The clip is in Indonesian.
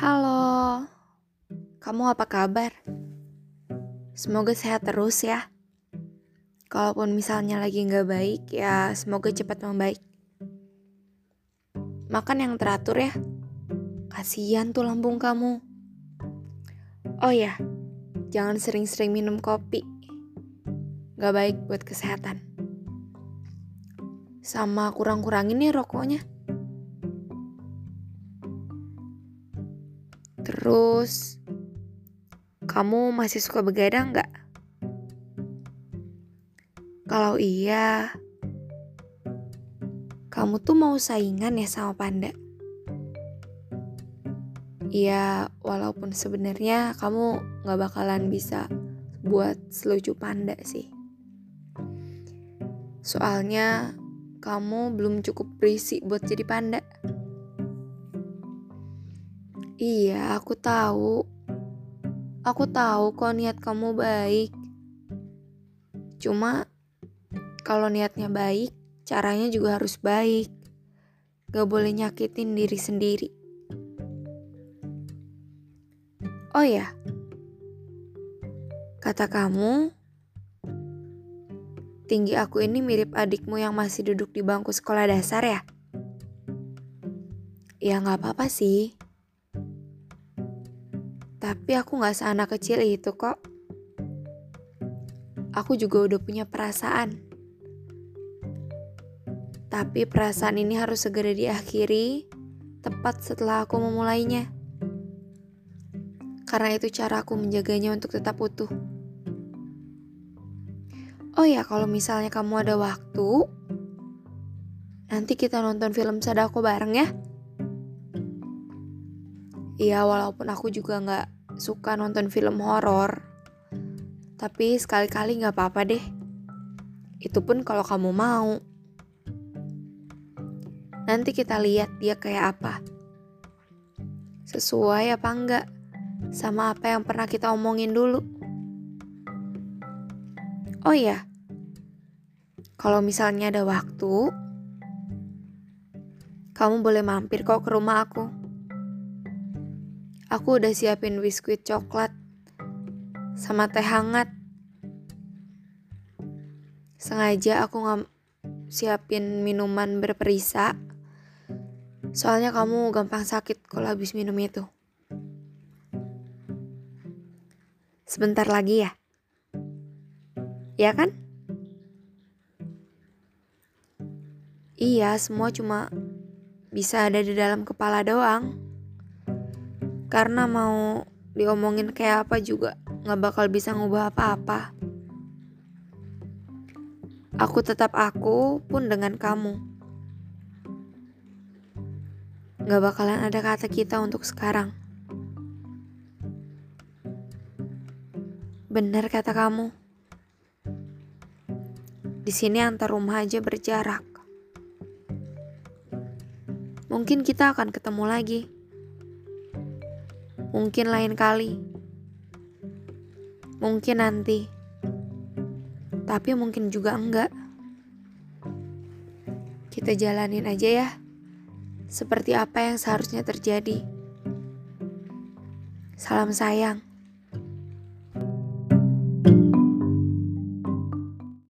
Halo, kamu apa kabar? Semoga sehat terus ya. Kalaupun misalnya lagi nggak baik, ya semoga cepat membaik. Makan yang teratur ya. Kasihan tuh lambung kamu. Oh ya, jangan sering-sering minum kopi. Gak baik buat kesehatan. Sama kurang-kurangin nih rokoknya. Terus, kamu masih suka begadang nggak? Kalau iya, kamu tuh mau saingan ya sama panda? Iya, walaupun sebenarnya kamu nggak bakalan bisa buat selucu panda sih. Soalnya kamu belum cukup berisi buat jadi panda. Iya, aku tahu. Aku tahu kok niat kamu baik. Cuma kalau niatnya baik, caranya juga harus baik. Gak boleh nyakitin diri sendiri. Oh ya, kata kamu, tinggi aku ini mirip adikmu yang masih duduk di bangku sekolah dasar ya? Ya nggak apa-apa sih. Tapi aku gak seanak kecil itu kok. Aku juga udah punya perasaan. Tapi perasaan ini harus segera diakhiri tepat setelah aku memulainya. Karena itu cara aku menjaganya untuk tetap utuh. Oh ya, kalau misalnya kamu ada waktu, nanti kita nonton film Sadako bareng ya. Iya, walaupun aku juga nggak suka nonton film horor, tapi sekali-kali nggak apa-apa deh. Itu pun kalau kamu mau. Nanti kita lihat dia kayak apa. Sesuai apa enggak sama apa yang pernah kita omongin dulu. Oh iya, kalau misalnya ada waktu, kamu boleh mampir kok ke rumah aku. Aku udah siapin biskuit coklat sama teh hangat. Sengaja aku nggak siapin minuman berperisa. Soalnya kamu gampang sakit kalau habis minum itu. Sebentar lagi ya. Ya kan? Iya, semua cuma bisa ada di dalam kepala doang. Karena mau diomongin kayak apa juga gak bakal bisa ngubah apa-apa. Aku tetap aku pun dengan kamu. Gak bakalan ada kata kita untuk sekarang. Benar kata kamu. Di sini antar rumah aja berjarak. Mungkin kita akan ketemu lagi. Mungkin lain kali. Mungkin nanti. Tapi mungkin juga enggak. Kita jalanin aja ya. Seperti apa yang seharusnya terjadi. Salam sayang.